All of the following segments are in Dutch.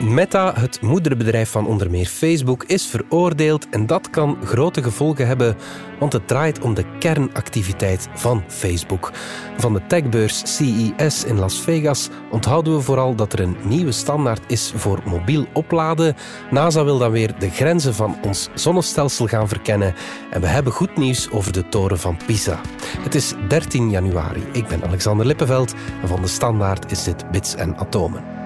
Meta, het moederbedrijf van onder meer Facebook, is veroordeeld en dat kan grote gevolgen hebben, want het draait om de kernactiviteit van Facebook. Van de techbeurs CES in Las Vegas onthouden we vooral dat er een nieuwe standaard is voor mobiel opladen. NASA wil dan weer de grenzen van ons zonnestelsel gaan verkennen en we hebben goed nieuws over de toren van Pisa. Het is 13 januari. Ik ben Alexander Lippenveld en van de standaard is dit Bits en Atomen.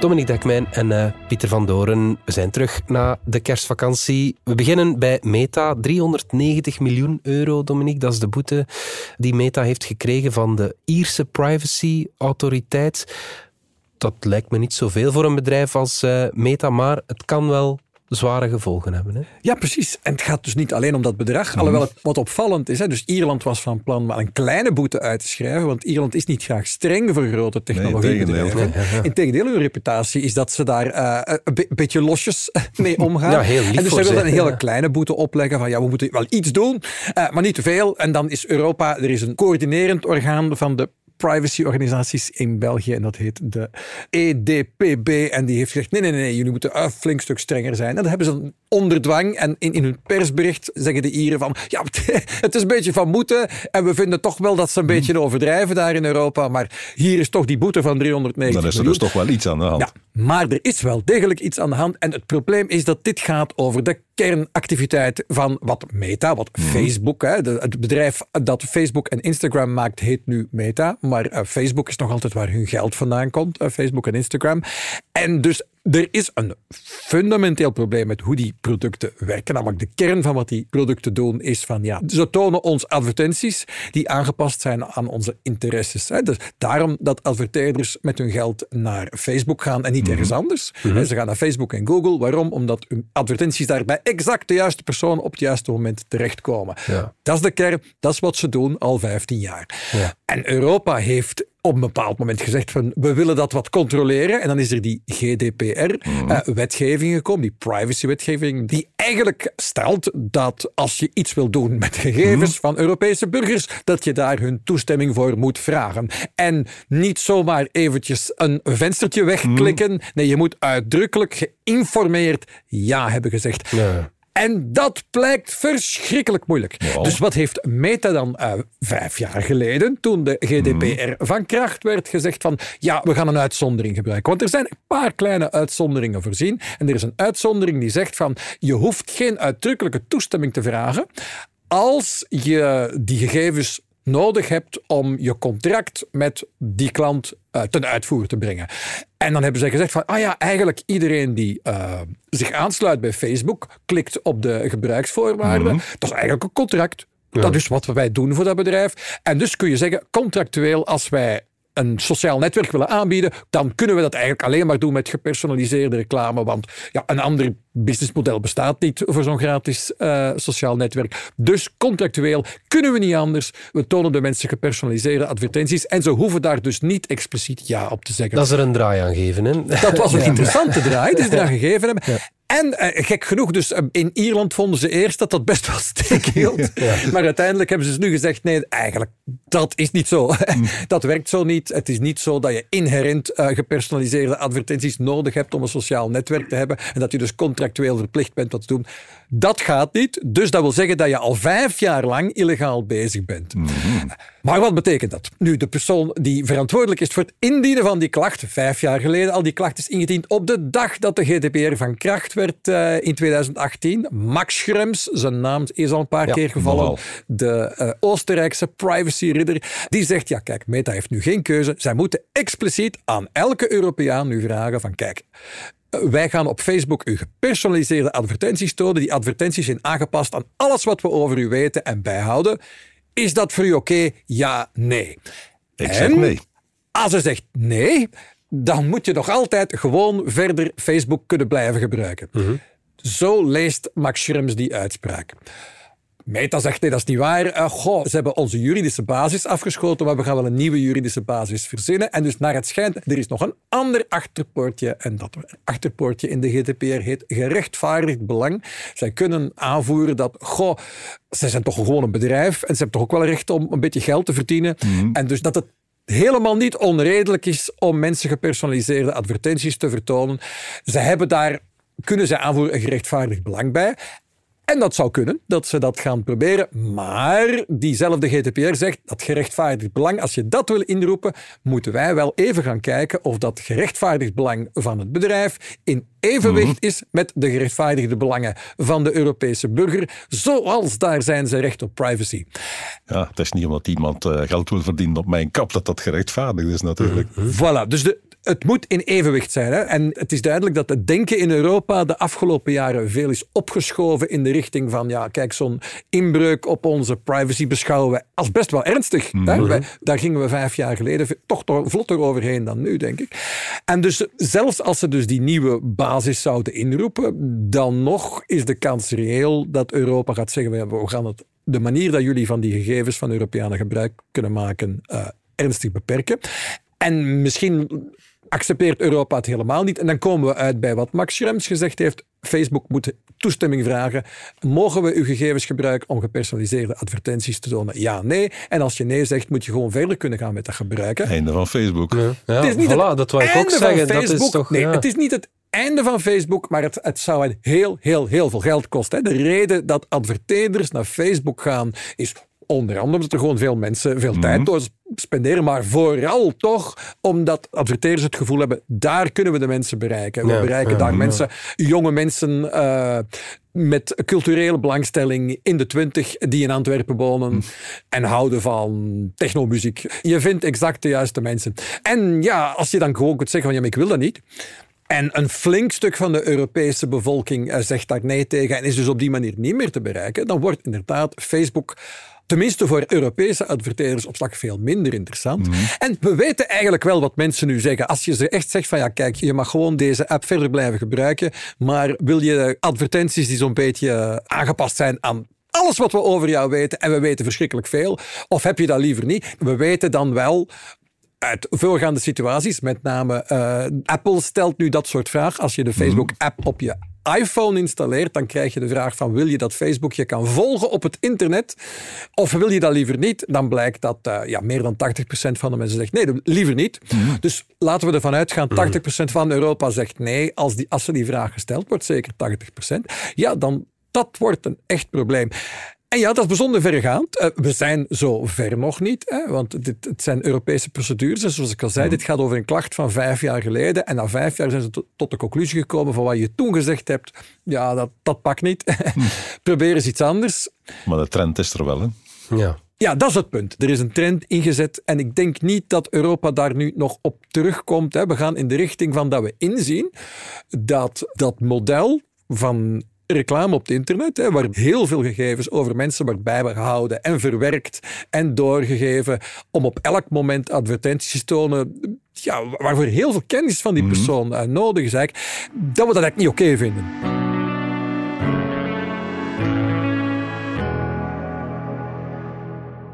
Dominique Dekmijn en uh, Pieter van Doren. We zijn terug na de kerstvakantie. We beginnen bij Meta. 390 miljoen euro, Dominique. Dat is de boete die Meta heeft gekregen van de Ierse privacy-autoriteit. Dat lijkt me niet zoveel voor een bedrijf als uh, Meta, maar het kan wel zware gevolgen hebben. Hè? Ja, precies. En het gaat dus niet alleen om dat bedrag. Mhm. Alhoewel het wat opvallend is. Hè, dus Ierland was van plan maar een kleine boete uit te schrijven. Want Ierland is niet graag streng voor grote technologiebedrijven. Nee, Integendeel, hun reputatie is dat ze daar uh, een beetje losjes mee omgaan. Ja, heel lief en dus ze willen een hele kleine boete opleggen. Van ja, we moeten wel iets doen, uh, maar niet te veel. En dan is Europa, er is een coördinerend orgaan van de privacyorganisaties in België. En dat heet de EDPB. En die heeft gezegd: nee, nee, nee, jullie moeten een flink stuk strenger zijn. En dat hebben ze onder dwang. En in, in hun persbericht zeggen de Ieren van: ja, het is een beetje van moeten. En we vinden toch wel dat ze een hmm. beetje overdrijven daar in Europa. Maar hier is toch die boete van 390 Dan is er dus toch wel iets aan de hand. Ja, maar er is wel degelijk iets aan de hand. En het probleem is dat dit gaat over de kernactiviteit van wat Meta, wat hmm. Facebook, hè, het bedrijf dat Facebook en Instagram maakt, heet nu Meta. Maar uh, Facebook is nog altijd waar hun geld vandaan komt, uh, Facebook en Instagram. En dus er is een fundamenteel probleem met hoe die producten werken. Namelijk de kern van wat die producten doen is van ja, ze tonen ons advertenties die aangepast zijn aan onze interesses. Dus daarom dat adverteerders met hun geld naar Facebook gaan en niet mhm. ergens anders. Mhm. Ze gaan naar Facebook en Google. Waarom? Omdat hun advertenties daar bij exact de juiste persoon op het juiste moment terechtkomen. Ja. Dat is de kern, dat is wat ze doen al 15 jaar. Ja. En Europa heeft op een bepaald moment gezegd van we willen dat wat controleren. En dan is er die GDPR-wetgeving mhm. uh, gekomen, die privacy-wetgeving, die eigenlijk stelt dat als je iets wil doen met gegevens mhm. van Europese burgers, dat je daar hun toestemming voor moet vragen. En niet zomaar eventjes een venstertje wegklikken. Mhm. Nee, je moet uitdrukkelijk geïnformeerd ja hebben gezegd. Ja. En dat blijkt verschrikkelijk moeilijk. Dus wat heeft Meta dan uh, vijf jaar geleden, toen de GDPR mhm. van kracht werd, gezegd van ja, we gaan een uitzondering gebruiken. Want er zijn een paar kleine uitzonderingen voorzien. En er is een uitzondering die zegt van je hoeft geen uitdrukkelijke toestemming te vragen als je die gegevens nodig hebt om je contract met die klant uh, ten uitvoer te brengen. En dan hebben ze gezegd van, ah ja, eigenlijk iedereen die uh, zich aansluit bij Facebook, klikt op de gebruiksvoorwaarden. Mhm. Dat is eigenlijk een contract. Dat is wat wij doen voor dat bedrijf. En dus kun je zeggen, contractueel, als wij een sociaal netwerk willen aanbieden, dan kunnen we dat eigenlijk alleen maar doen met gepersonaliseerde reclame. Want ja, een ander businessmodel bestaat niet voor zo'n gratis uh, sociaal netwerk. Dus contractueel kunnen we niet anders. We tonen de mensen gepersonaliseerde advertenties en ze hoeven daar dus niet expliciet ja op te zeggen. Dat is er een draai aan geven. Hè? Dat was een interessante draai die ze eraan gegeven hebben. En eh, gek genoeg, dus eh, in Ierland vonden ze eerst dat dat best wel steek hield. Maar uiteindelijk hebben ze dus nu gezegd: nee, eigenlijk, dat is niet zo. Mm. dat werkt zo niet. Het is niet zo dat je inherent uh, gepersonaliseerde advertenties nodig hebt om een sociaal netwerk te hebben. En dat je dus contractueel verplicht bent dat te doen. Dat gaat niet. Dus dat wil zeggen dat je al vijf jaar lang illegaal bezig bent. Mm Maar wat betekent dat? Nu, de persoon die verantwoordelijk is voor het indienen van die klacht, vijf jaar geleden al die klacht is ingediend op de dag dat de GDPR van kracht werd uh, in 2018. Max Schrems, zijn naam is al een paar keer gevallen, de uh, Oostenrijkse privacy-ridder, die zegt, ja kijk, Meta heeft nu geen keuze. Zij moeten expliciet aan elke Europeaan nu vragen van, kijk, wij gaan op Facebook u gepersonaliseerde advertenties tonen. Die advertenties zijn aangepast aan alles wat we over u weten en bijhouden. Is dat voor u oké? Ja, nee. Ik en zeg nee. Als ze zegt nee, dan moet je nog altijd gewoon verder Facebook kunnen blijven gebruiken. Mhm. Zo leest Max Schrems die uitspraak. Meta zegt nee, dat is niet waar. Uh, goh, ze hebben onze juridische basis afgeschoten, maar we gaan wel een nieuwe juridische basis verzinnen. En dus naar het schijnt, er is nog een ander achterpoortje. En dat achterpoortje in de GDPR heet gerechtvaardigd belang. Zij kunnen aanvoeren dat, goh, ze zijn toch gewoon een bedrijf en ze hebben toch ook wel recht om een beetje geld te verdienen. Mhm. En dus dat het helemaal niet onredelijk is om mensen gepersonaliseerde advertenties te vertonen. Ze hebben daar kunnen ze aanvoeren een gerechtvaardigd belang bij. En dat zou kunnen, dat ze dat gaan proberen. Maar diezelfde GDPR zegt dat gerechtvaardigd belang, als je dat wil inroepen, moeten wij wel even gaan kijken of dat gerechtvaardigd belang van het bedrijf in evenwicht mhm. is met de gerechtvaardigde belangen van de Europese burger. Zoals daar zijn ze recht op privacy. Ja, het is niet omdat iemand eh, geld wil verdienen op mijn kap dat dat gerechtvaardigd is natuurlijk. Voilà, dus de, het moet in evenwicht zijn. Hè? En het is duidelijk dat het denken in Europa de afgelopen jaren veel is opgeschoven in de richting van, ja, kijk, zo'n inbreuk op onze privacy beschouwen we als best wel ernstig. hè? Mhm. daar gingen we vijf jaar geleden toch, toch vlotter overheen dan nu, denk ik. En dus zelfs als ze dus die nieuwe basis zouden inroepen, dan nog is de kans reëel dat Europa gaat zeggen, we gaan het, de manier dat jullie van die gegevens van Europeanen gebruik kunnen maken, uh, ernstig beperken. En misschien accepteert Europa het helemaal niet. En dan komen we uit bij wat Max Schrems gezegd heeft. Facebook moet toestemming vragen. Mogen we uw gegevens gebruiken om gepersonaliseerde advertenties te tonen? Ja, nee. En als je nee zegt, moet je gewoon verder kunnen gaan met dat gebruiken. Einde van Facebook. Ja, het is niet voilà, dat wil ik ook zeggen. Dat is toch, nee, het is niet het einde van Facebook, maar het, het zou heel, heel, heel veel geld kosten. De reden dat adverteerders naar Facebook gaan, is onder andere omdat er gewoon veel mensen veel tijd mhm. door spenderen, maar vooral toch omdat adverteerders het gevoel hebben, daar kunnen we de mensen bereiken. We bereiken daar mensen, jonge mensen uh, met culturele belangstelling in de twintig die in Antwerpen wonen mhm. en houden van technomuziek. Je vindt exact de juiste mensen. En ja, als je dan gewoon kunt zeggen van ja, maar ik wil dat niet. En een flink stuk van de Europese bevolking eh, zegt daar nee tegen en is dus op die manier niet meer te bereiken, dan wordt inderdaad Facebook tenminste voor Europese adverteerders op slag veel minder interessant. Mhm. En we weten eigenlijk wel wat mensen nu zeggen. Als je ze echt zegt van ja, kijk, je mag gewoon deze app verder blijven gebruiken, maar wil je advertenties die zo'n beetje aangepast zijn aan alles wat we over jou weten, en we weten verschrikkelijk veel, of heb je dat liever niet? We weten dan wel uit voorgaande situaties, met name uh, Apple stelt nu dat soort vraag. Als je de mhm. Facebook-app op je iPhone installeert, dan krijg je de vraag van wil je dat Facebook je kan volgen op het internet of wil je dat liever niet? Dan blijkt dat uh, ja, meer dan 80% van de mensen zegt nee, liever niet. Mhm. Dus laten we ervan uitgaan, 80% mhm. van Europa zegt nee. Als, die, als er die vraag gesteld wordt, zeker 80%, ja, dan dat wordt een echt probleem. En ja, dat is bijzonder vergaand. Uh, we zijn zo ver nog niet, hè, want dit, het zijn Europese procedures. En zoals ik al zei, mhm. dit gaat over een klacht van vijf jaar geleden. En na vijf jaar zijn ze tot de conclusie gekomen van wat je toen gezegd hebt. Ja, dat, dat pakt niet. Mhm. Probeer eens iets anders. Maar de trend is er wel, hè? Ja. Ja, dat is het punt. Er is een trend ingezet en ik denk niet dat Europa daar nu nog op terugkomt. We gaan in de richting van dat we inzien dat dat model van reclame op het internet, hè, waar heel veel gegevens over mensen wordt bijgehouden en verwerkt en doorgegeven om op elk moment advertenties te tonen, ja, waarvoor heel veel kennis van die mhm. persoon uh, nodig is, eigenlijk, dat we dat eigenlijk niet oké vinden.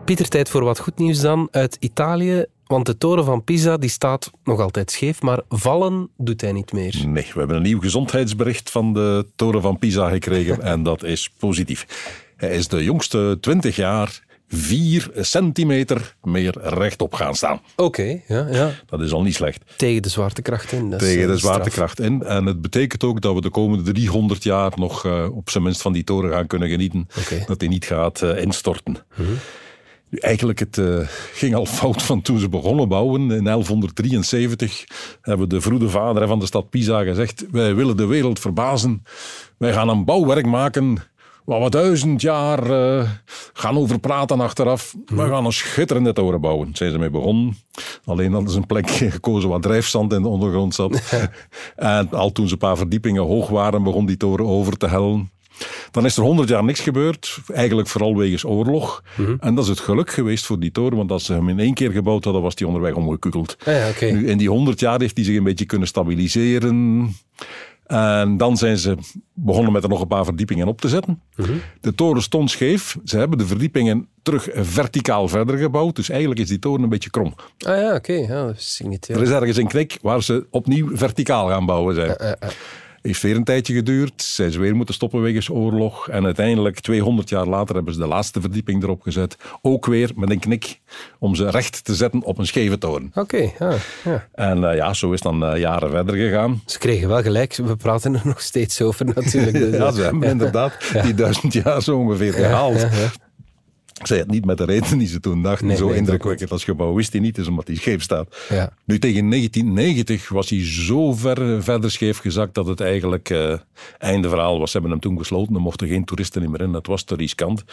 Pieter, tijd voor wat goed nieuws dan uit Italië. Want de toren van Pisa die staat nog altijd scheef, maar vallen doet hij niet meer. Nee, we hebben een nieuw gezondheidsbericht van de toren van Pisa gekregen en dat is positief. Hij is de jongste 20 jaar 4 centimeter meer rechtop gaan staan. Oké, ja, ja. Dat is al niet slecht. Tegen de zwaartekracht in. Tegen de eh, zwaartekracht in. En het betekent ook dat we de komende 300 jaar nog uh, op zijn minst van die toren gaan kunnen genieten. Dat hij niet gaat uh, instorten. Uh Eigenlijk, het uh, ging al fout van toen ze begonnen bouwen. In 1173 hebben de vroede vader van de stad Pisa gezegd: Wij willen de wereld verbazen. Wij gaan een bouwwerk maken waar we duizend jaar uh, gaan over praten achteraf. We gaan een schitterende toren bouwen. Zijn ze mee begonnen. Alleen hadden ze een plek gekozen waar drijfzand in de ondergrond zat. en al toen ze een paar verdiepingen hoog waren, begon die toren over te hellen. Dan is er honderd jaar niks gebeurd, eigenlijk vooral wegens oorlog. Mhm. En dat is het geluk geweest voor die toren, want als ze hem in één keer gebouwd hadden, was die onderweg omgekukeld. Ah ja, Nu, in die honderd jaar heeft hij zich een beetje kunnen stabiliseren. En dan zijn ze begonnen met er nog een paar verdiepingen op te zetten. Mhm. De toren stond scheef. Ze hebben de verdiepingen terug verticaal verder gebouwd. Dus eigenlijk is die toren een beetje krom. Ah ja, oké. Ja, dat is niet. Ja. Er is ergens een knik waar ze opnieuw verticaal gaan bouwen zijn. Heeft weer een tijdje geduurd. Zijn ze weer moeten stoppen wegens oorlog. En uiteindelijk, 200 jaar later, hebben ze de laatste verdieping erop gezet. Ook weer met een knik om ze recht te zetten op een scheve toren. Oké, ja, ja. En uh, ja, zo is dan uh, jaren verder gegaan. Ze kregen wel gelijk. We praten er nog steeds over natuurlijk. Dus, ja, ze hebben inderdaad die duizend jaar zo ongeveer gehaald. Zij het niet met de reden die ze toen dachten. Nee, zo nee, indrukwekkend als gebouw wist hij niet, dus omdat hij scheef staat. Ja. Nu tegen 1990 was hij zo ver verder scheef gezakt dat het eigenlijk uh, einde verhaal was. Ze hebben hem toen gesloten, er mochten geen toeristen meer in. Dat was te riskant.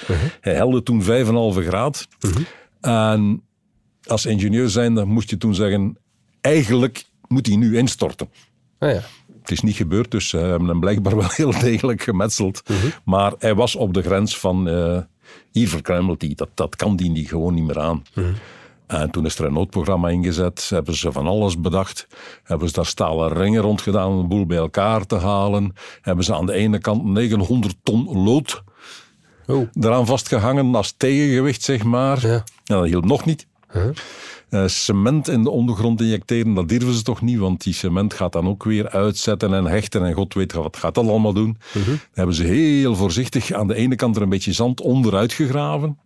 Hij helde toen 5,5 graad. En als ingenieur zijn, dan moest je toen zeggen, eigenlijk moet hij nu instorten. Ah, ja. Het is niet gebeurd, dus ze hebben hem blijkbaar wel heel degelijk gemetseld. Maar hij was op de grens van... Uh, hier verkruimelt hij, dat, dat kan die niet, gewoon niet meer aan. En toen is er een noodprogramma ingezet, hebben ze van alles bedacht. Hebben ze daar stalen ringen rond gedaan om een boel bij elkaar te halen. Hebben ze aan de ene kant 900 ton lood oh. eraan vastgehangen als tegengewicht, zeg maar. Ja. En dat hielp nog niet. Huh? Uh, cement in de ondergrond injecteren, dat durven ze toch niet, want die cement gaat dan ook weer uitzetten en hechten en god weet wat gaat dat allemaal doen. Mhm. Dan hebben ze heel voorzichtig aan de ene kant er een beetje zand onderuit gegraven.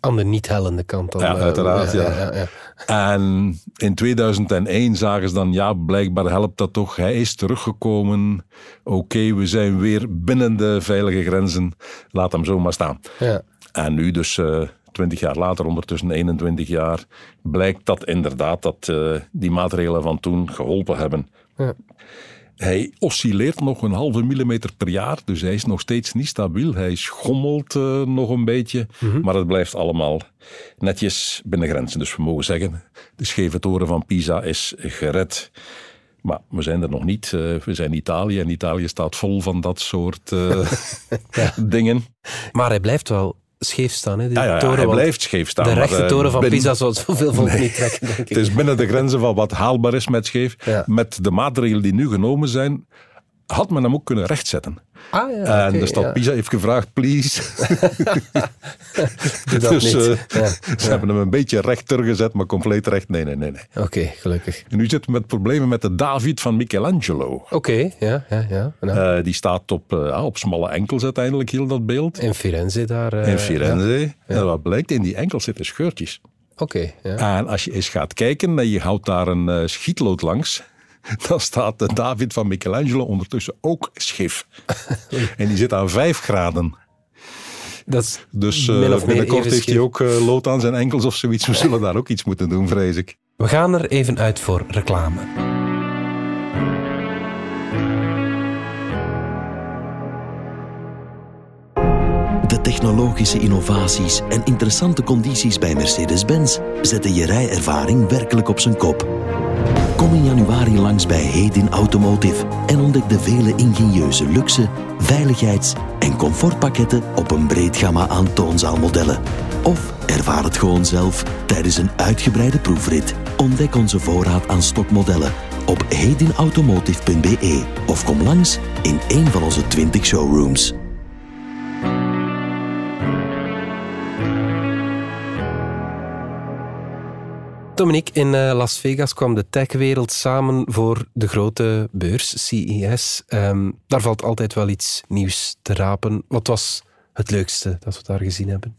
Aan de niet hellende kant dan. Ja, uh, uiteraard, ja. ja, ja. En in 2001 zagen ze dan, ja, blijkbaar helpt dat toch. Hij is teruggekomen. Oké, we zijn weer binnen de veilige grenzen. Laat hem zo maar staan. Ja. En nu dus... Uh, 20 jaar later, ondertussen 21 jaar, blijkt dat inderdaad dat uh, die maatregelen van toen geholpen hebben. Ja. Hij oscilleert nog een halve millimeter per jaar, dus hij is nog steeds niet stabiel. Hij schommelt uh, nog een beetje, Mhm. maar het blijft allemaal netjes binnen grenzen. Dus we mogen zeggen, de scheve toren van Pisa is gered. Maar we zijn er nog niet. Uh, we zijn Italië en Italië staat vol van dat soort uh, ja. dingen. Maar hij blijft wel scheef staan. Hè, die ja, ja, toren, hij blijft scheef staan. De rechte maar, toren van binnen- Pisa zou zoveel volk niet trekken, denk ik. Het is binnen de grenzen van wat haalbaar is met scheef. Ja. Met de maatregelen die nu genomen zijn, had men hem ook kunnen rechtzetten. Ah, ja, en de stad ja. Pisa heeft gevraagd, please. Doe dat dus niet. eh, Ja, ze hebben hem een beetje rechter gezet, maar compleet recht. Nee, nee, nee. nee. Oké, gelukkig. En nu zitten we met problemen met de David van Michelangelo. Oké, ja, ja, ja. Nou, Uh, die staat op, uh, op smalle enkels uiteindelijk, heel dat beeld. in Firenze daar. In Firenze. En wat blijkt, in die enkels zitten scheurtjes. Oké, ja. En als je eens gaat kijken en je houdt daar een schietlood langs, dan staat de David van Michelangelo ondertussen ook scheef. en die zit aan 5 graden. Dat is Dus uh, meer binnenkort heeft hij ook uh, lood aan zijn enkels of zoiets. We zullen daar ook iets moeten doen, vrees ik. We gaan er even uit voor reclame. Technologische innovaties en interessante condities bij Mercedes-Benz zetten je rijervaring werkelijk op zijn kop. Kom in januari langs bij Hedin Automotive en ontdek de vele ingenieuze luxe, veiligheids- en comfortpakketten op een breed gamma aan toonzaalmodellen. Of ervaar het gewoon zelf tijdens een uitgebreide proefrit. Ontdek onze voorraad aan stokmodellen op hedinautomotive.be of kom langs in een van onze 20 showrooms. Dominique, in uh, Las Vegas kwam de techwereld samen voor de grote beurs, CES. Um, daar valt altijd wel iets nieuws te rapen. Wat was het leukste dat we daar gezien hebben?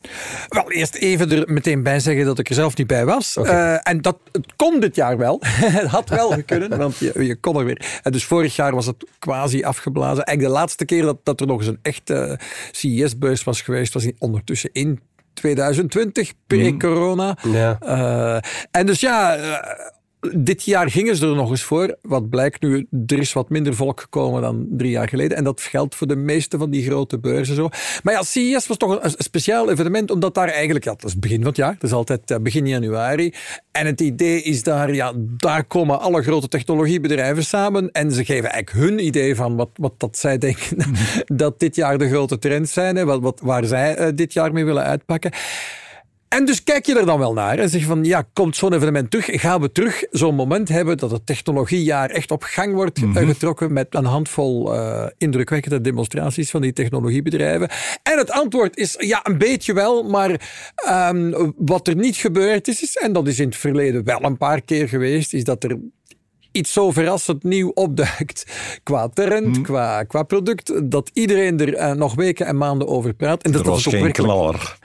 Wel, eerst even er meteen bij zeggen dat ik er zelf niet bij was. Uh, en dat, het kon dit jaar wel. het had wel kunnen, want je, je kon er weer. En dus vorig jaar was het quasi afgeblazen. Eigenlijk de laatste keer dat, dat er nog eens een echte CES-beurs was geweest, was in, ondertussen in 2020, pre-corona. Ja. Uh, en dus ja, uh, dit jaar gingen ze er nog eens voor. Wat blijkt nu, er is wat minder volk gekomen dan drie jaar geleden. En dat geldt voor de meeste van die grote beurzen zo. Maar ja, CES was toch een, speciaal evenement, omdat daar eigenlijk, ja, dat is begin van het jaar. Dat is altijd uh, begin januari. En het idee is daar, ja, daar komen alle grote technologiebedrijven samen. En ze geven eigenlijk hun idee van wat, wat dat zij denken dat dit jaar de grote trends zijn. Hè, wat, wat, waar zij uh, dit jaar mee willen uitpakken. En dus kijk je er dan wel naar en zeg je van, ja, komt zo'n evenement terug? Gaan we terug zo'n moment hebben dat het technologiejaar echt op gang wordt mm getrokken met een handvol uh, indrukwekkende demonstraties van die technologiebedrijven? En het antwoord is, ja, een beetje wel, maar um, wat er niet gebeurd is, is, en dat is in het verleden wel een paar keer geweest, is dat er iets zo verrassend nieuw opduikt qua trend, hmm. qua, qua product, dat iedereen er uh, nog weken en maanden over praat. En dat, er was dat geen knaller.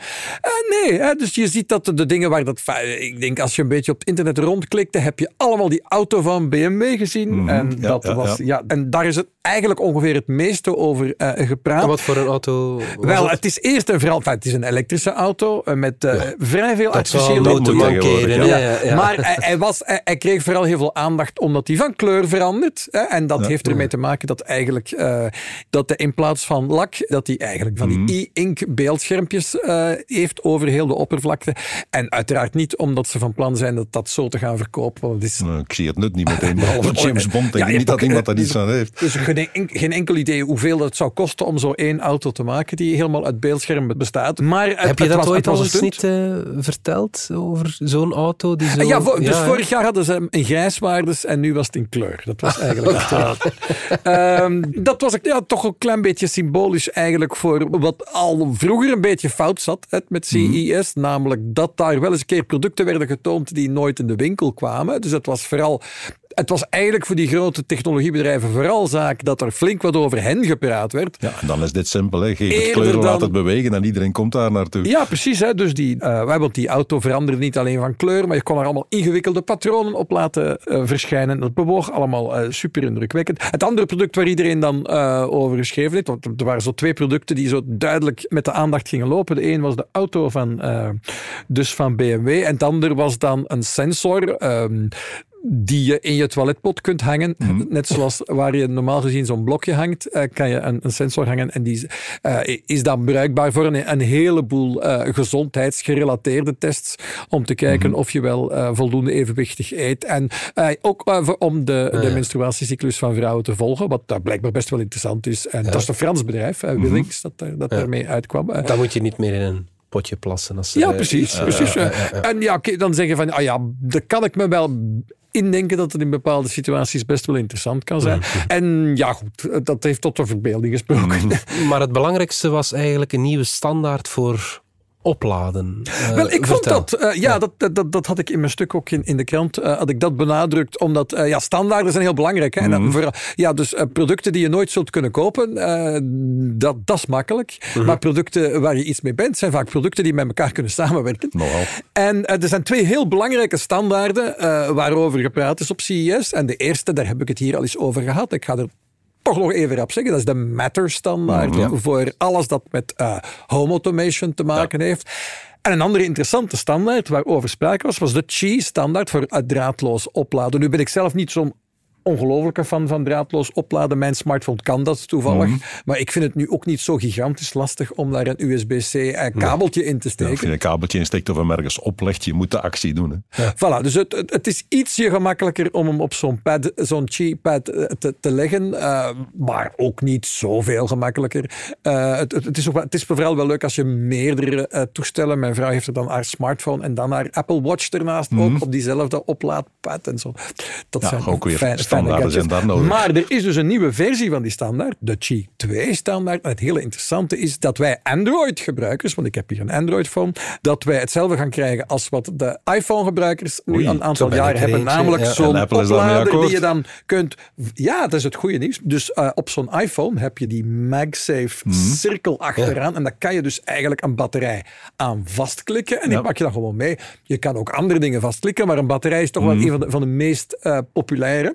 Uh, nee, hè, dus je ziet dat de dingen waar dat... Ik denk, als je een beetje op het internet rondklikte, heb je allemaal die auto van BMW gezien. Mm, en, ja, dat ja, was, ja. en daar is het eigenlijk ongeveer het meeste over uh, gepraat. En wat voor een auto Wel, het? het? is eerst en vooral... het is een elektrische auto met vrij veel artificiële... Ja, Maar hij, hij, was, hij, hij kreeg vooral heel veel aandacht omdat hij van kleur verandert. Hè, en dat heeft ermee te maken dat eigenlijk uh, dat de, in plaats van lak, dat hij eigenlijk van die mm. e-ink beeldschermpjes uh, heeft over heel de oppervlakte. En uiteraard niet omdat ze van plan zijn dat dat zo te gaan verkopen. Want is... Nou, ik zie het nut niet meteen, behalve James Bond. Ik ja, niet dat iemand daar iets aan heeft. Dus geen, geen enkel idee hoeveel het zou kosten om zo één auto te maken die helemaal uit beeldschermen bestaat. Maar Heb het, je dat ooit al eens niet uh, verteld over zo'n auto? Die zo... Ja, dus vorig jaar hadden ze een grijswaardes en nu was het in kleur. Dat was eigenlijk um, Dat was ja, toch een klein beetje symbolisch eigenlijk voor wat al vroeger een beetje fout zat met CES. Mhm. Namelijk dat daar wel eens een keer producten werden getoond die nooit in de winkel kwamen. Dus het was vooral het was eigenlijk voor die grote technologiebedrijven vooral zaak dat er flink wat over hen gepraat werd. Ja, en dan is dit simpel. Hè. Geef het kleur, laat het bewegen en iedereen komt daar naartoe. Ja, precies. Hè. Dus die, uh, want die auto veranderde niet alleen van kleur, maar je kon er allemaal ingewikkelde patronen op laten uh, verschijnen. Dat bewoog allemaal uh, super indrukwekkend. Het andere product waar iedereen dan over geschreven heeft, want er waren zo twee producten die zo duidelijk met de aandacht gingen lopen. De een was de auto van, dus van BMW en het andere was dan een sensor ehm, die je in je toiletpot kunt hangen. Mhm. Net zoals waar je normaal gezien zo'n blokje hangt, uh, kan je een, een, sensor hangen. En die uh, is dan bruikbaar voor een, een heleboel uh, gezondheidsgerelateerde tests. Om te kijken mhm. of je wel voldoende evenwichtig eet. En ook om de, de menstruatiecyclus van vrouwen te volgen. Wat daar blijkbaar best wel interessant is. En dat is een Frans bedrijf, mhm. Willings, dat, dat daarmee uitkwam. Dan moet je niet meer in een potje plassen. Als, ja, precies. precies. En ja, dan zeggen van, ah ja, dat kan ik me wel indenken dat het in bepaalde situaties best wel interessant kan zijn. En ja, goed, dat heeft tot de verbeelding gesproken. Maar het belangrijkste was eigenlijk een nieuwe standaard voor opladen. Uh, Wel, ik vond dat, uh, ja, ja. Dat, dat, dat had ik in mijn stuk ook in, in de krant, uh, had ik dat benadrukt, omdat ja, standaarden zijn heel belangrijk. Hè? Mm en voor, ja, dus producten die je nooit zult kunnen kopen, dat, dat is makkelijk. Mm -hmm. Maar producten waar je iets mee bent, zijn vaak producten die met elkaar kunnen samenwerken. En er zijn twee heel belangrijke standaarden waarover gepraat is op CES. En de eerste, daar heb ik het hier al eens over gehad. Ik ga er toch nog even op zeggen. Dat is de Matter-standaard mhm. voor alles dat met uh, home automation te maken heeft. En een andere interessante standaard waarover sprake was, was de Qi-standaard voor draadloos opladen. Nu ben ik zelf niet zo'n ongelofelijke fan van draadloos opladen. Mijn smartphone kan dat toevallig. Mhm. Maar ik vind het nu ook niet zo gigantisch lastig om daar een USB-C eh, kabeltje in te steken. als je een kabeltje insteekt of hem ergens oplegt, je moet de actie doen. Hè. Ja. Voilà, dus het, het, is ietsje gemakkelijker om hem op zo'n pad, zo'n Qi-pad eh, te, te leggen. Uh, maar ook niet zoveel gemakkelijker. Uh, het, het, is ook, het is vooral wel leuk als je meerdere uh, toestellen... Mijn vrouw heeft er dan haar smartphone en dan haar Apple Watch ernaast mm -hmm. ook op diezelfde oplaadpad en zo. Dat ja, zijn ook weer fijn, standaarden zijn daar nodig. Maar er is dus een nieuwe versie van die standaard, de Qi 2 standaard. En het hele interessante is dat wij Android-gebruikers, want ik heb hier een Android-phone, dat wij hetzelfde gaan krijgen als wat de iPhone-gebruikers nu een aantal jaar hebben. Namelijk zo'n oplader die je dan kunt... Ja, dat is het goede nieuws. Dus uh, op zo'n iPhone heb je die MagSafe mm. cirkel achteraan. Ja. En daar kan je dus eigenlijk een batterij aan vastklikken. En die ja. pak je dan gewoon mee. Je kan ook andere dingen vastklikken, maar een batterij is toch wel een van de, van de meest uh, populaire.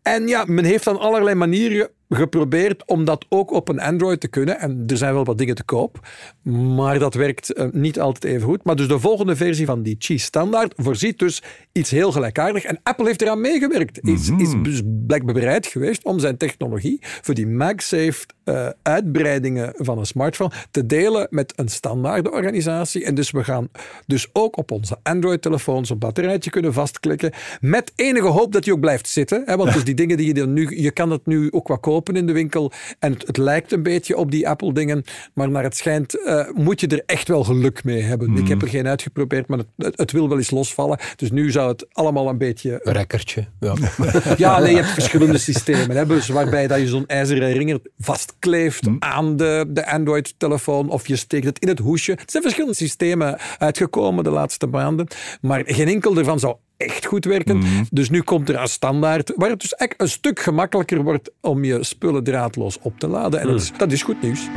En ja, men heeft dan allerlei manieren geprobeerd om dat ook op een Android te kunnen. En er zijn wel wat dingen te koop, maar dat werkt uh, niet altijd even goed. Maar dus de volgende versie van die Qi standaard voorziet dus iets heel gelijkaardigs. En Apple heeft eraan meegewerkt. Is, mm -hmm. is dus blijkbaar bereid geweest om zijn technologie voor die MagSafe uh, uitbreidingen van een smartphone te delen met een standaarde organisatie. En dus we gaan dus ook op onze Android-telefoons een batterijtje kunnen vastklikken met enige hoop dat die ook blijft zitten. Hè, want dus die die dingen die je nu... Je kan het nu ook wat kopen in de winkel. En het, het lijkt een beetje op die Apple-dingen. Maar naar het schijnt uh, moet je er echt wel geluk mee hebben. Ik heb er geen uitgeprobeerd, maar het, het, wil wel eens losvallen. Dus nu zou het allemaal een beetje... Een rekkertje. Ja, ja nee, je hebt verschillende systemen. Hè, dus waarbij dat je zo'n ijzeren ringer vastkleeft mm. aan de, de Android-telefoon. Of je steekt het in het hoesje. Er zijn verschillende systemen uitgekomen de laatste maanden. Maar geen enkel ervan zou echt goed werken. Mhm. Dus nu komt er een standaard, waar het dus echt een stuk gemakkelijker wordt om je spullen draadloos op te laden. En dat, is, dat is goed nieuws.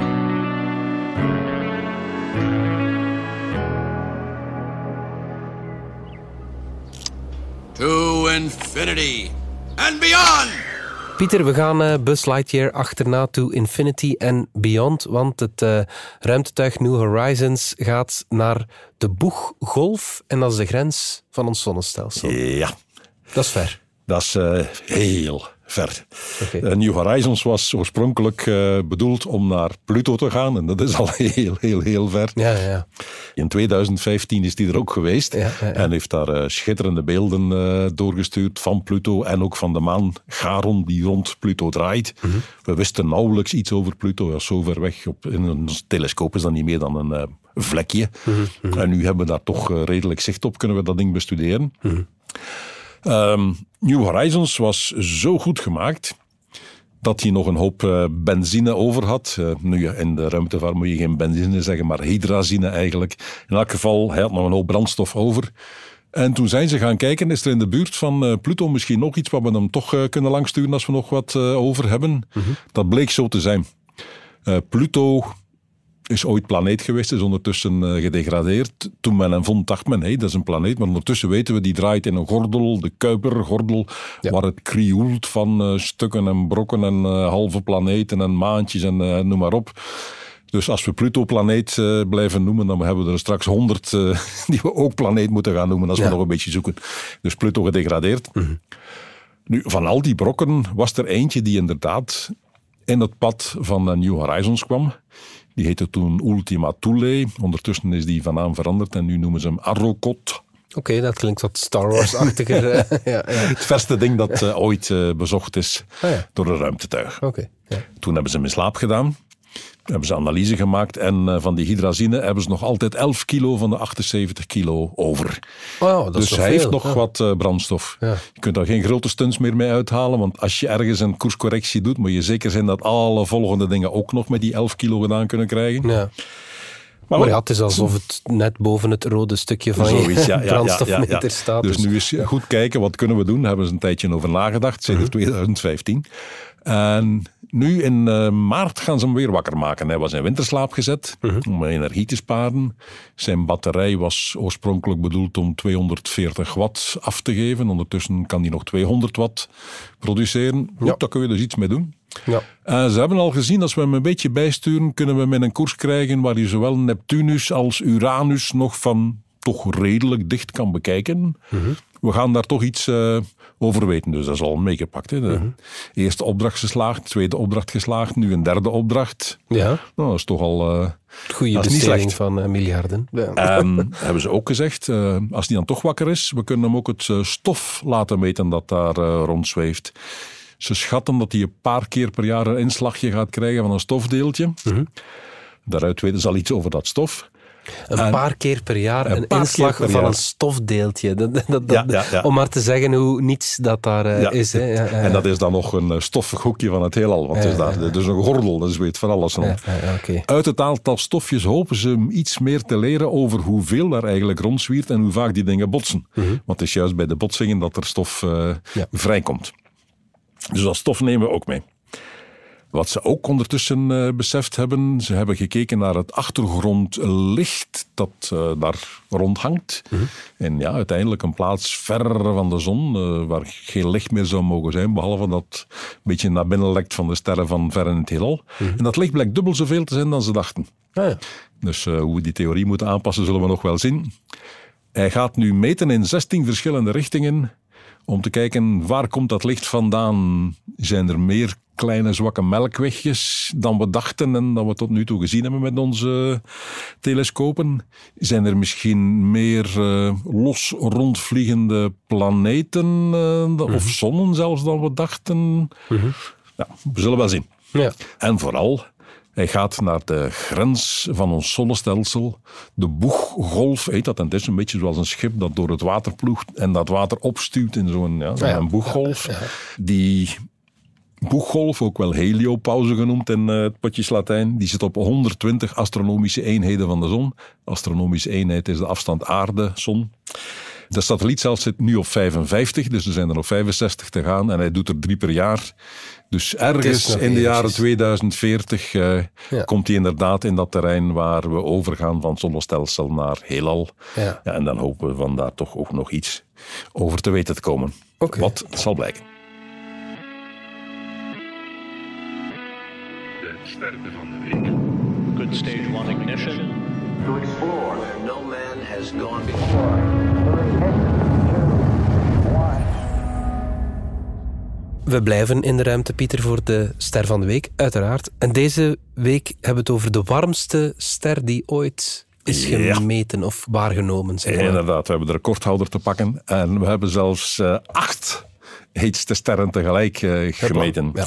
To infinity and beyond! Pieter, we gaan uh, Buzz Lightyear achterna to Infinity and Beyond, want het uh, ruimtetuig New Horizons gaat naar de boeggolf en dat is de grens van ons zonnestelsel. Ja. Dat is ver. Dat is uh, heel ver. Okay. Eh, New Horizons was oorspronkelijk uh, bedoeld om naar Pluto te gaan. En dat is al heel, heel, heel ver. Ja, ja. In 2015 is die er ook geweest. Ja, en heeft daar uh, schitterende beelden doorgestuurd van Pluto en ook van de maan Charon die rond Pluto draait. Mm -hmm. We wisten nauwelijks iets over Pluto. Ja, zo ver weg. Op, in een telescoop is dat niet meer dan een vlekje. Mm -hmm. En nu hebben we daar toch redelijk zicht op. Kunnen we dat ding bestuderen. Mm Um, New Horizons was zo goed gemaakt dat hij nog een hoop uh, benzine over had. Uh, nu, in de ruimtevaart moet je geen benzine zeggen, maar hydrazine eigenlijk. In elk geval, hij had nog een hoop brandstof over. En toen zijn ze gaan kijken, is er in de buurt van uh, Pluto misschien nog iets wat we hem toch kunnen langsturen als we nog wat over hebben. Mm -hmm. Dat bleek zo te zijn. Pluto is ooit planeet geweest, is ondertussen uh, gedegradeerd. Toen men hem vond, dacht men, hé, hey, dat is een planeet. Maar ondertussen weten we, die draait in een gordel, de Kuipergordel, ja. waar het krioelt van uh, stukken en brokken en uh, halve planeten en maantjes en noem maar op. Dus als we Pluto-planeet blijven noemen, dan hebben we er straks honderd die we ook planeet moeten gaan noemen als ja. we nog een beetje zoeken. Dus Pluto gedegradeerd. Mm -hmm. Nu, van al die brokken was er eentje die inderdaad in het pad van New Horizons kwam. Die heette toen Ultima Thule. Ondertussen is die van naam veranderd en nu noemen ze hem Arrokot. Oké, dat klinkt wat Star Wars-achtiger. ja, ja. Het verste ding dat uh, ooit uh, bezocht is ah, ja. door een ruimtetuig. Okay, Toen hebben ze hem in slaap gedaan hebben ze analyse gemaakt en uh, van die hydrazine hebben ze nog altijd 11 kilo van de 78 kilo over. Oh, dat dus hij veel. heeft nog ja. wat uh, brandstof. Ja. Je kunt daar geen grote stunts meer mee uithalen, want als je ergens een koerscorrectie doet, moet je zeker zijn dat alle volgende dingen ook nog met die 11 kilo gedaan kunnen krijgen. Ja. Maar, maar ja, het is alsof het net boven het rode stukje van Zoiets, je brandstofmeter staat. Dus, dus nu eens goed kijken, wat kunnen we doen? Daar hebben ze een tijdje over nagedacht, sinds uh -huh. 2015. En nu in uh, maart gaan ze hem weer wakker maken. Hij was in winterslaap gezet uh -huh. om energie te sparen. Zijn batterij was oorspronkelijk bedoeld om 240 watt af te geven. Ondertussen kan hij nog 200 watt produceren. Ja. Ook, daar kun je dus iets mee doen. Ja. Uh, ze hebben al gezien, als we hem een beetje bijsturen, kunnen we hem in een koers krijgen waar je zowel Neptunus als Uranus nog van toch redelijk dicht kan bekijken. -huh. We gaan daar toch iets uh, over weten, dus dat is al meegepakt. Hè. De uh -huh. eerste opdracht geslaagd, tweede opdracht geslaagd, nu een derde opdracht. Ja. Nou, dat is toch al... Uh, Goede besteding van uh, miljarden. Ja. En hebben ze ook gezegd, uh, als die dan toch wakker is, we kunnen hem ook het uh, stof laten meten dat daar rondzweeft. Ze schatten dat hij een paar keer per jaar een inslagje gaat krijgen van een stofdeeltje. -huh. Daaruit weten ze al iets over dat stof. Een en paar keer per jaar een, een inslag van jaar. een stofdeeltje. Dat, dat, dat, ja, ja, om maar te zeggen hoe niets dat daar uh, is. Hè. En dat is dan nog een eh, stoffig hoekje van het heelal. Want het is daar, dus een gordel, dus weet van alles. Okay. Uit het aantal stofjes hopen ze iets meer te leren over hoeveel daar eigenlijk rondzwiert en hoe vaak die dingen botsen. Mhm. Want het is juist bij de botsingen dat er stof uh, vrijkomt. Dus dat stof nemen we ook mee. Wat ze ook ondertussen uh, beseft hebben, ze hebben gekeken naar het achtergrondlicht dat uh, daar rondhangt. -hmm. En ja, uiteindelijk een plaats ver van de zon, uh, waar geen licht meer zou mogen zijn, behalve dat een beetje naar binnen lekt van de sterren van ver in het heelal. -hmm. En dat licht blijkt dubbel zoveel te zijn dan ze dachten. Ah, ja. Dus hoe we die theorie moeten aanpassen, zullen we nog wel zien. Hij gaat nu meten in 16 verschillende richtingen om te kijken waar komt dat licht vandaan. Zijn er meer kleine zwakke melkwegjes dan we dachten en dan we tot nu toe gezien hebben met onze telescopen? Zijn er misschien meer uh, los rondvliegende planeten uh, of mhm. zonnen zelfs dan we dachten? Mm ja, we zullen wel zien. Ja. En vooral, hij gaat naar de grens van ons zonnestelsel. De boeggolf heet dat. En het is een beetje zoals een schip dat door het water ploegt en dat water opstuwt in zo'n ja, boeggolf. Die boeggolf, ook wel heliopauze genoemd in uh, het potjes Latijn, die zit op 120 astronomische eenheden van de zon. Astronomische eenheid is de afstand aarde-zon. De satelliet zelf zit nu op 55, dus er zijn er nog 65 te gaan en hij doet er drie per jaar. Dus ergens in de jaren 2040 uh, ja. komt hij inderdaad in dat terrein waar we overgaan van zonnestelsel naar heelal. Ja. ja. en dan hopen we van daar toch ook nog iets over te weten te komen. Okay. Wat zal blijken. De sterren van de week. Good stage one ignition. To explore where no man has gone before. We blijven in de ruimte, Pieter, voor de ster van de week, uiteraard. En deze week hebben we het over de warmste ster die ooit is gemeten of waargenomen. Zeg maar. Inderdaad, we hebben de recordhouder te pakken. En we hebben zelfs uh, acht heetste sterren tegelijk uh, gemeten. Ja.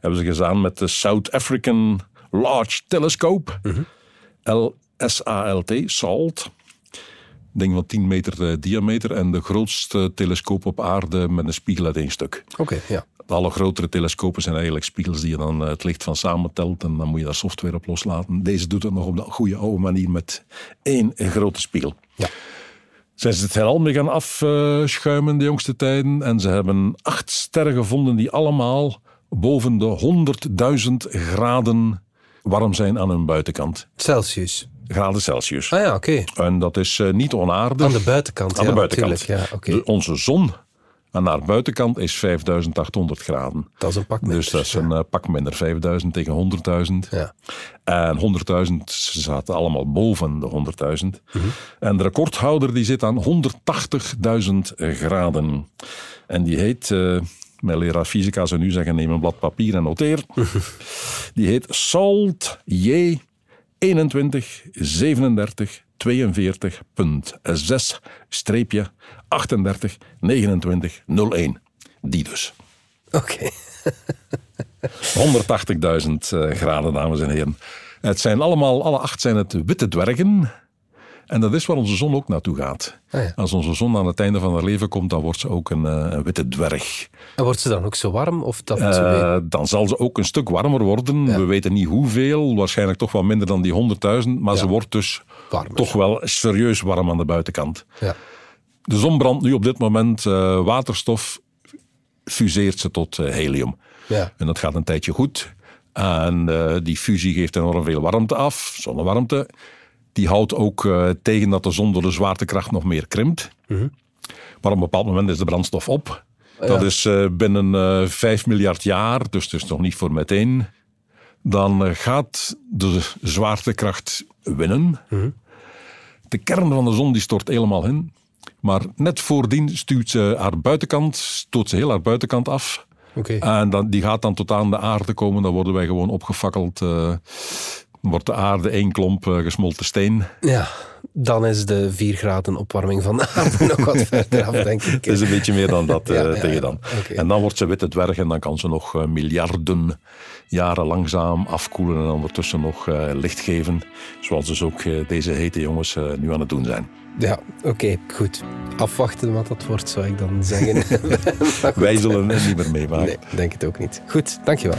Hebben ze gedaan met de South African Large Telescope. Mm LSALT, SALT ding van 10 meter uh, diameter en de grootste telescoop op aarde met een spiegel uit één stuk. Oké, ja. Alle grotere telescopen zijn eigenlijk spiegels die je dan uh, het licht van samentelt en dan moet je daar software op loslaten. Deze doet het nog op de goede oude manier met één grote spiegel. Ja. Zijn ze het heelal mee gaan afschuimen de jongste tijden en ze hebben acht sterren gevonden die allemaal boven de 100.000 graden warm zijn aan hun buitenkant. Celsius graden Celsius. Ah ja, oké. En dat is uh, niet onaardig. Aan de buitenkant, Aan ja, de buitenkant. Ja, okay. onze zon aan haar buitenkant is 5800 graden. Dat is een pak minder. Dus dat is een uh, pak minder. 5000 tegen 100.000. Ja. En 100.000 zaten allemaal boven de 100.000. Mm -hmm. En de recordhouder die zit aan 180.000 graden. En die heet... Uh, mijn leraar fysica zou nu zeggen: neem een blad papier en noteer. die heet Salt J 21 37 42.6 streepje 38 29 01. Die dus. Oké. 180.000 uh, graden, dames en heren. Het zijn allemaal, alle acht zijn het witte dwergen. En dat is waar onze zon ook naartoe gaat. Ah, ja. Als onze zon aan het einde van haar leven komt, dan wordt ze ook een, een witte dwerg. En wordt ze dan ook zo warm? Of dat uh, dan zal ze ook een stuk warmer worden. We weten niet hoeveel, waarschijnlijk toch wel minder dan die 100.000. Maar ze wordt dus toch wel serieus warm aan de buitenkant. De zon brandt nu op dit moment uh, waterstof, fuseert ze tot helium. En dat gaat een tijdje goed. En die fusie geeft enorm veel warmte af, zonnewarmte die houdt ook uh, tegen dat de zon door de zwaartekracht nog meer krimpt. -hmm. Maar op een bepaald moment is de brandstof op. Dat is uh, binnen uh, eh, 5 miljard jaar, dus is nog niet voor meteen. Dan gaat de zwaartekracht winnen. -hmm. De kern van de zon die stort helemaal in. Maar net voordien stuurt ze haar buitenkant, stoot ze heel haar buitenkant af. Okay. En dan, die gaat dan tot aan de aarde komen. Dan worden wij gewoon opgefakkeld wordt de aarde één klomp uh, gesmolten steen. Ja, dan is de 4 graden opwarming van de aarde nog wat verder af, denk ik. Het is een beetje meer dan dat uh, tegen dan. En dan wordt ze witte dwerg en dan kan ze nog uh, miljarden jaren langzaam afkoelen en ondertussen nog licht geven. Zoals dus ook deze hete jongens nu aan het doen zijn. Ja, oké, goed. Afwachten wat dat wordt, zou ik dan zeggen. Wij zullen het niet meer meemaken. Nee, denk het ook niet. Goed, dankjewel.